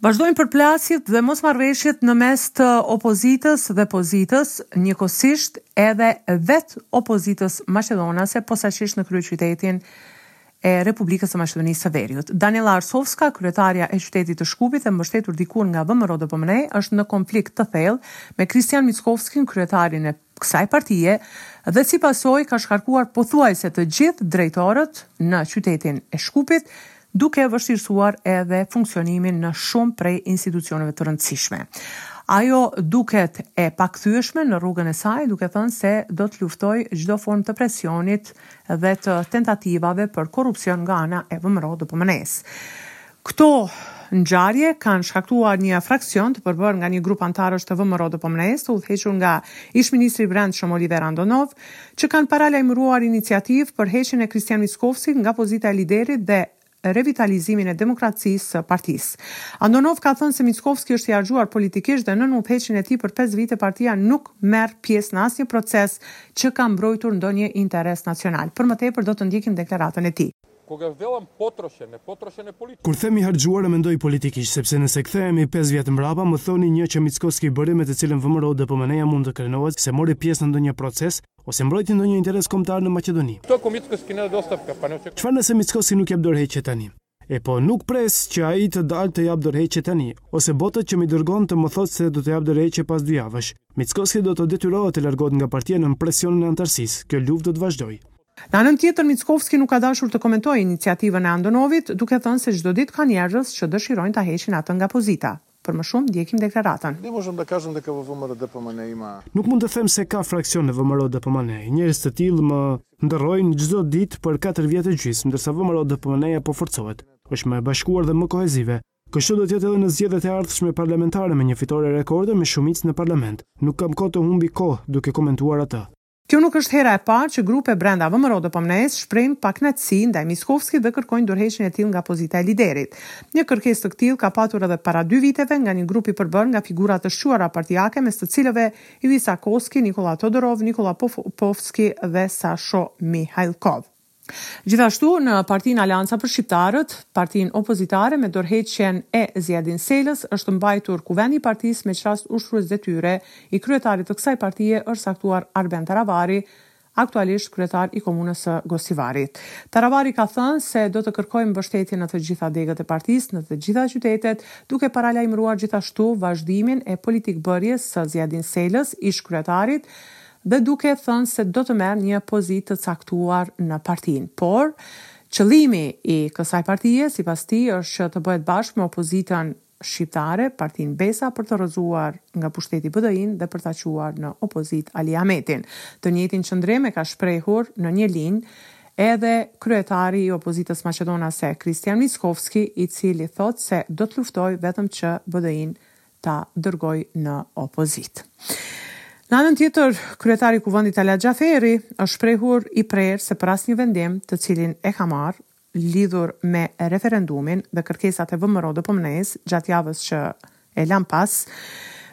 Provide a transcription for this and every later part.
Vazhdojnë përplasjet dhe mosmarrëveshjet në mes të opozitës dhe pozitës, njëkohësisht edhe vetë opozitës maqedonase, posaçërisht në kryeqytetin e Republikës së Maqedonisë së Veriut. Daniela Arsovska, kryetarja e qytetit të Shkupit e mbështetur dikur nga VMRO-DPMNE, është në konflikt të thellë me Kristian Mickovskin, kryetarin e kësaj partie dhe si pasojë ka shkarkuar pothuajse të gjithë drejtorët në qytetin e Shkupit, duke vështirësuar edhe funksionimin në shumë prej institucioneve të rëndësishme. Ajo duket e pakthyeshme në rrugën e saj, duke thënë se do të luftojë çdo formë të presionit dhe të tentativave për korrupsion nga ana e VMRO-DPMNE-së. Këto ngjarje kanë shkaktuar një fraksion të përbërë nga një grup anëtarësh të VMRO-DPMNE-së, të udhëhequr nga ish-ministri i Brendshëm Oliver Andonov, që kanë paralajmëruar iniciativë për heqjen e Kristian Mickovski nga pozita e liderit dhe revitalizimin e demokracisë së partisë. Andonov ka thënë se Mickovski është i harxhuar politikisht dhe nën udhëheqjen e tij për pesë vite partia nuk merr pjesë në asnjë proces që ka mbrojtur ndonjë interes nacional. Për më tepër do të ndjekim deklaratën e tij. Kur them i harxhuar e mendoj politikisht, sepse nëse kthehemi pesë vjet mbrapa, më thoni një që Mickovski bëri me të cilën VMRO-DPMNE-ja mund të krenohet se mori pjesë në ndonjë proces, Ose mbrojti ndonjë interes kombëtar në Maqedoni. Kto ako Mickoski ne dade ostavka, pa ne očekujte. Çfarë nëse Mickoski nuk jep dorëheqje tani? Epo, nuk pres që ai të dalë të japë dorëheqje tani, ose botët që m'i dërgon të më thotë se do të japë dorëheqje pas dy javësh. Mickoski do të detyrohet të largohet nga partia nën presionin e anëtarësisë. Kjo luftë do të vazhdojë. Në anën tjetër, Mickoski nuk ka dashur të komentojë iniciativën e Andonovit, duke thënë se çdo ditë ka njerëz që dëshirojnë ta heqin atë nga pozita. Për më shumë, ndjekim deklaratën. Ne mozham da kazham deka vo VMRO DPMNE ima. Nuk mund të them se ka fraksione VMRO DPMNE. Njerëz të tillë më ndërrojnë çdo ditë për katër vjet e gjysmë, ndërsa VMRO DPMNE-ja po forcohet, është më e bashkuar dhe më kohezive. Kështu do të jetë edhe në zgjedhjet e ardhshme parlamentare me një fitore rekorde me shumicë në parlament. Nuk kam kohë të humbi kohë duke komentuar atë. Kjo nuk është hera e parë që grupe brenda VMRO-DPMNE-së shprehin pakënaqësi ndaj Mickovski dhe kërkojnë dorëheqjen e tillë nga pozita e liderit. Një kërkesë të këtillë ka patur edhe para dy viteve nga një grup i përbërë nga figura të shquara partiake mes të cilëve Ivica Koski, Nikolla Todorov, Nikolla Popovski dhe Sasho Mijallkov. Gjithashtu, në partinë Aleanca për Shqiptarët, partinë opozitare, me dorëheqjen e Ziadin Selës, është mbajtur Kuvendi i partisë me ç'rast ushtrues detyre i kryetarit të kësaj partie është caktuar Arben Taravari, aktualisht kryetar i komunës së Gostivarit. Taravari ka thënë se do të kërkojë mbështetje në të gjitha degët e partisë, në të gjitha qytetet, duke paralajmëruar gjithashtu vazhdimin e politikëbërjes së Ziadin Selës, ish-kryetarit, dhe duke thënë se do të merr një pozitë të caktuar në partinë. Por, qëllimi i kësaj partie, sipas tij, është që të bëhet bashkë me opozitën shqiptare, partinë Besa për të rrëzuar nga pushteti BDI-në dhe për ta çuar në opozitë Ali Ahmetin. Të njëjtin qëndrim e ka shprehur në një linjë edhe kryetari i opozitës maqedonase Kristijan Mickovski, i cili thotë se do të luftojë vetëm që BDI-në ta dërgojë në opozitë. Në anën tjetër, kryetari i Kuvendit Talat Xhaferi është shprehur i prerë se për asnjë vendim të cilin e ka marrë lidhur me referendumin dhe kërkesat e VMRO DPMNE-së gjatë javës që e lamë pas,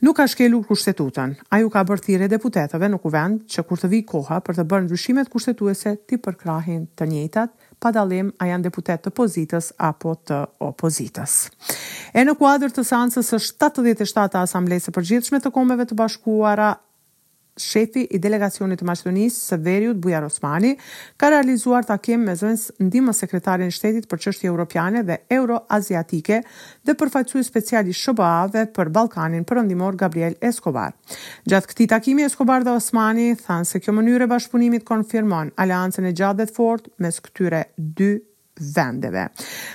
nuk ka shkelur Kushtetutën. Ai u ka bërë thirrje deputetëve në Kuvend që kur të vijë koha për të bërë ndryshimet kushtetuese t'i përkrahin të njëjtat, pa dallim a janë deputetë të pozitës apo të opozitës. E në kuadër të seancës së shtatëdhjetë e shtatë të Asamblesë së Përgjithshme të Kombeve të Bashkuara, shefi i delegacionit të Maqedonisë së Veriut, Bujar Osmani, ka realizuar takim me zëvendës ndihmës sekretarin e shtetit për çështje europiane dhe euroaziatike, dhe Përfaqësues Special i SHBA-ve për Ballkanin Perëndimor Gabriel Escobar. Gjatë këtij takimi, Escobar dhe Osmani thanë se kjo mënyrë e bashkëpunimit konfirmon aleancën e gjatë dhe të fortë mes këtyre dy vendeve.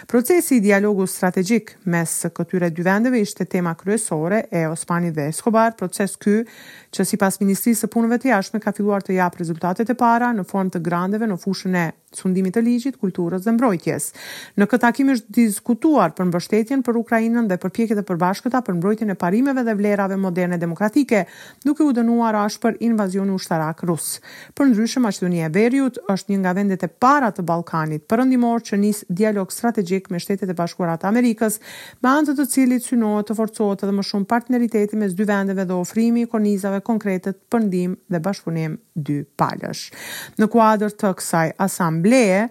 Procesi i dialogut strategjik mes këtyre dy vendeve ishte tema kryesore e Osmanit dhe Escobar, proces ky që sipas Ministrisë së Punëve të Jashtme ka filluar të japë rezultatet e para në formë të granteve në fushën e sundimit të ligjit, kulturës dhe mbrojtjes. Në këtë takim është diskutuar për mbështetjen për Ukrainën dhe përpjekjet e përbashkëta për mbrojtjen e parimeve dhe vlerave moderne demokratike, duke u dënuar ashpër invazioni ushtarak rus. Përndryshe, Maqedonia e Veriut është një nga vendet e para të Ballkanit Perëndimor që nis dialog strategjik me Shtetet e Bashkuara të Amerikës, me anë të të cilit synohet të forcohet edhe më shumë partneriteti mes dy vendeve dhe ofrimi i kornizave konkrete për ndihmë dhe bashkëpunim. dypalësh. Në kuadër të kësaj asamblee,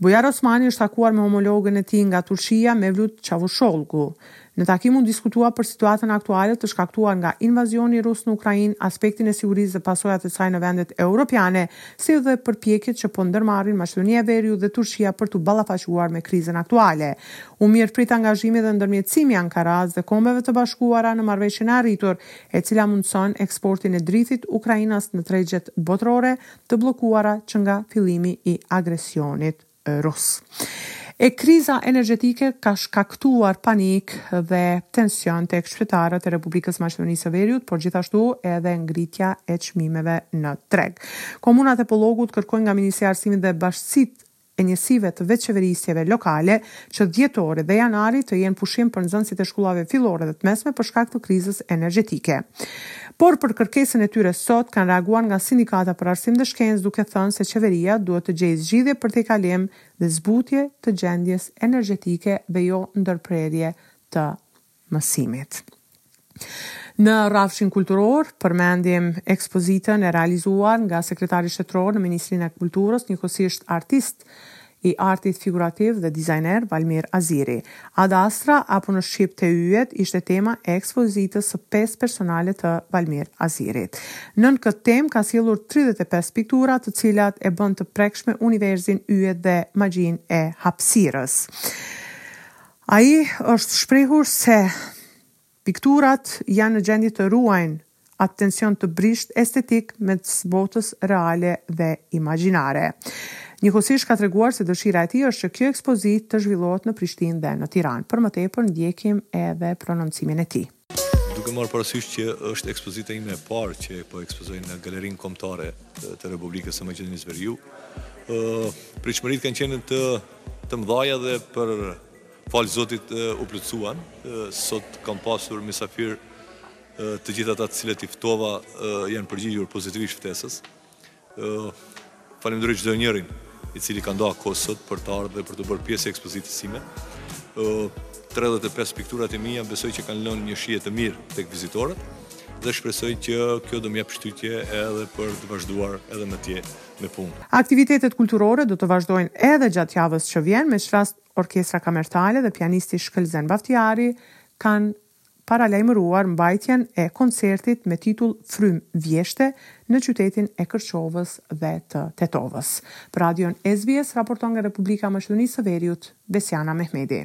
Bujar Osmani është takuar me homologen e tij nga Turqia, Mevlut Çavushollgu. Në takim u diskutua për situatën aktuale të shkaktuar nga invazioni rus në Ukrainë, aspektin e sigurisë dhe pasojat e saj në vendet europiane, si dhe përpjekjet që po ndërmarrin Maqedonia e Veriut dhe Turqia për t'u ballafaquar me krizën aktuale. U mirëprit angazhimi dhe ndërmjetësimi i Ankarasë dhe Kombeve të Bashkuara në marrëveshjen e arritur e cila mundëson eksportin e drithit ukrainas në tregjet botërore të bllokuara që nga fillimi i agresionit rus. E kriza energjetike ka shkaktuar panik dhe tension tek qytetarët e Republikës Maqedonisë së Veriut, por gjithashtu edhe ngritja e çmimeve në treg. Komunat e Pollogut kërkojnë nga Ministria e Arsimit dhe Bashkësitë e njësive të vetëqeverisjeve lokale që dhjetori dhe janari të jenë pushim për nxënësit e shkollave fillore dhe të mesme për shkak të krizës energjetike. Por për kërkesën e tyre sot kanë reaguar nga Sindikata për Arsim dhe Shkencë duke thënë se qeveria duhet të gjejë zgjidhje për tejkalim dhe zbutje të gjendjes energjetike dhe jo ndërprerje të mësimit. Në rrafshin kulturor, përmendim ekspozitën e realizuar nga Sekretari Shtetëror në Ministrinë e Kulturës, njëkohësisht artist i artit figurativ dhe dizajner, Valmir Aziri. Ad Astra apo në shqip Te yjet ishte tema e ekspozitës së pestë personale të Valmir Azirit. Nën këtë temë ka sjellur tridhjetë e pesë piktura, të cilat e bënë të prekshme universin, yjet dhe magjinë e hapësirës. Ai është shprehur se pikturat janë në gjendje të ruajnë atë tension të brishtë estetik mes botës reale dhe imagjinare. Njëkohësisht ka treguar se dëshira e tij është që kjo ekspozitë të zhvillohet në Prishtinë dhe në Tiranë. Për më tepër ndjekim edhe prononcimin e tij. Duke marrë parasysh që është ekspozita ime e parë që po ekspozoj në Galerinë Kombëtare të Republikës së Maqedonisë së Veriut, pritshmëritë kanë qenë të të mëdha dhe për fal Zotit u plotësuan. Sot kam pasur mysafir të gjithë ata të cilët i ftova janë përgjigjur pozitivisht ftesës. Faleminderoj çdo njërin i cili ka nda kohë sot për të ardhë dhe për t'u bërë pjesë e ekspozitës sime. 35 pikturat e mija besoj që kanë lënë një shije të mirë tek vizitorët dhe shpresoj që kjo do m'jep shtytje edhe për të vazhduar edhe më tje me punë. Aktivitetet kulturore do të vazhdojnë edhe gjatë javës që vjen, me ç'rast Orkestra Kamertale dhe pianisti Shkëlzen Baftiari kanë paralajmëruar mbajtjen e koncertit me titull Frymë vjeshte në qytetin e Kërçovës dhe të Tetovës. Për Radion SBS raporton nga Republika e Maqedonisë së Veriut, Besiana Mehmedi.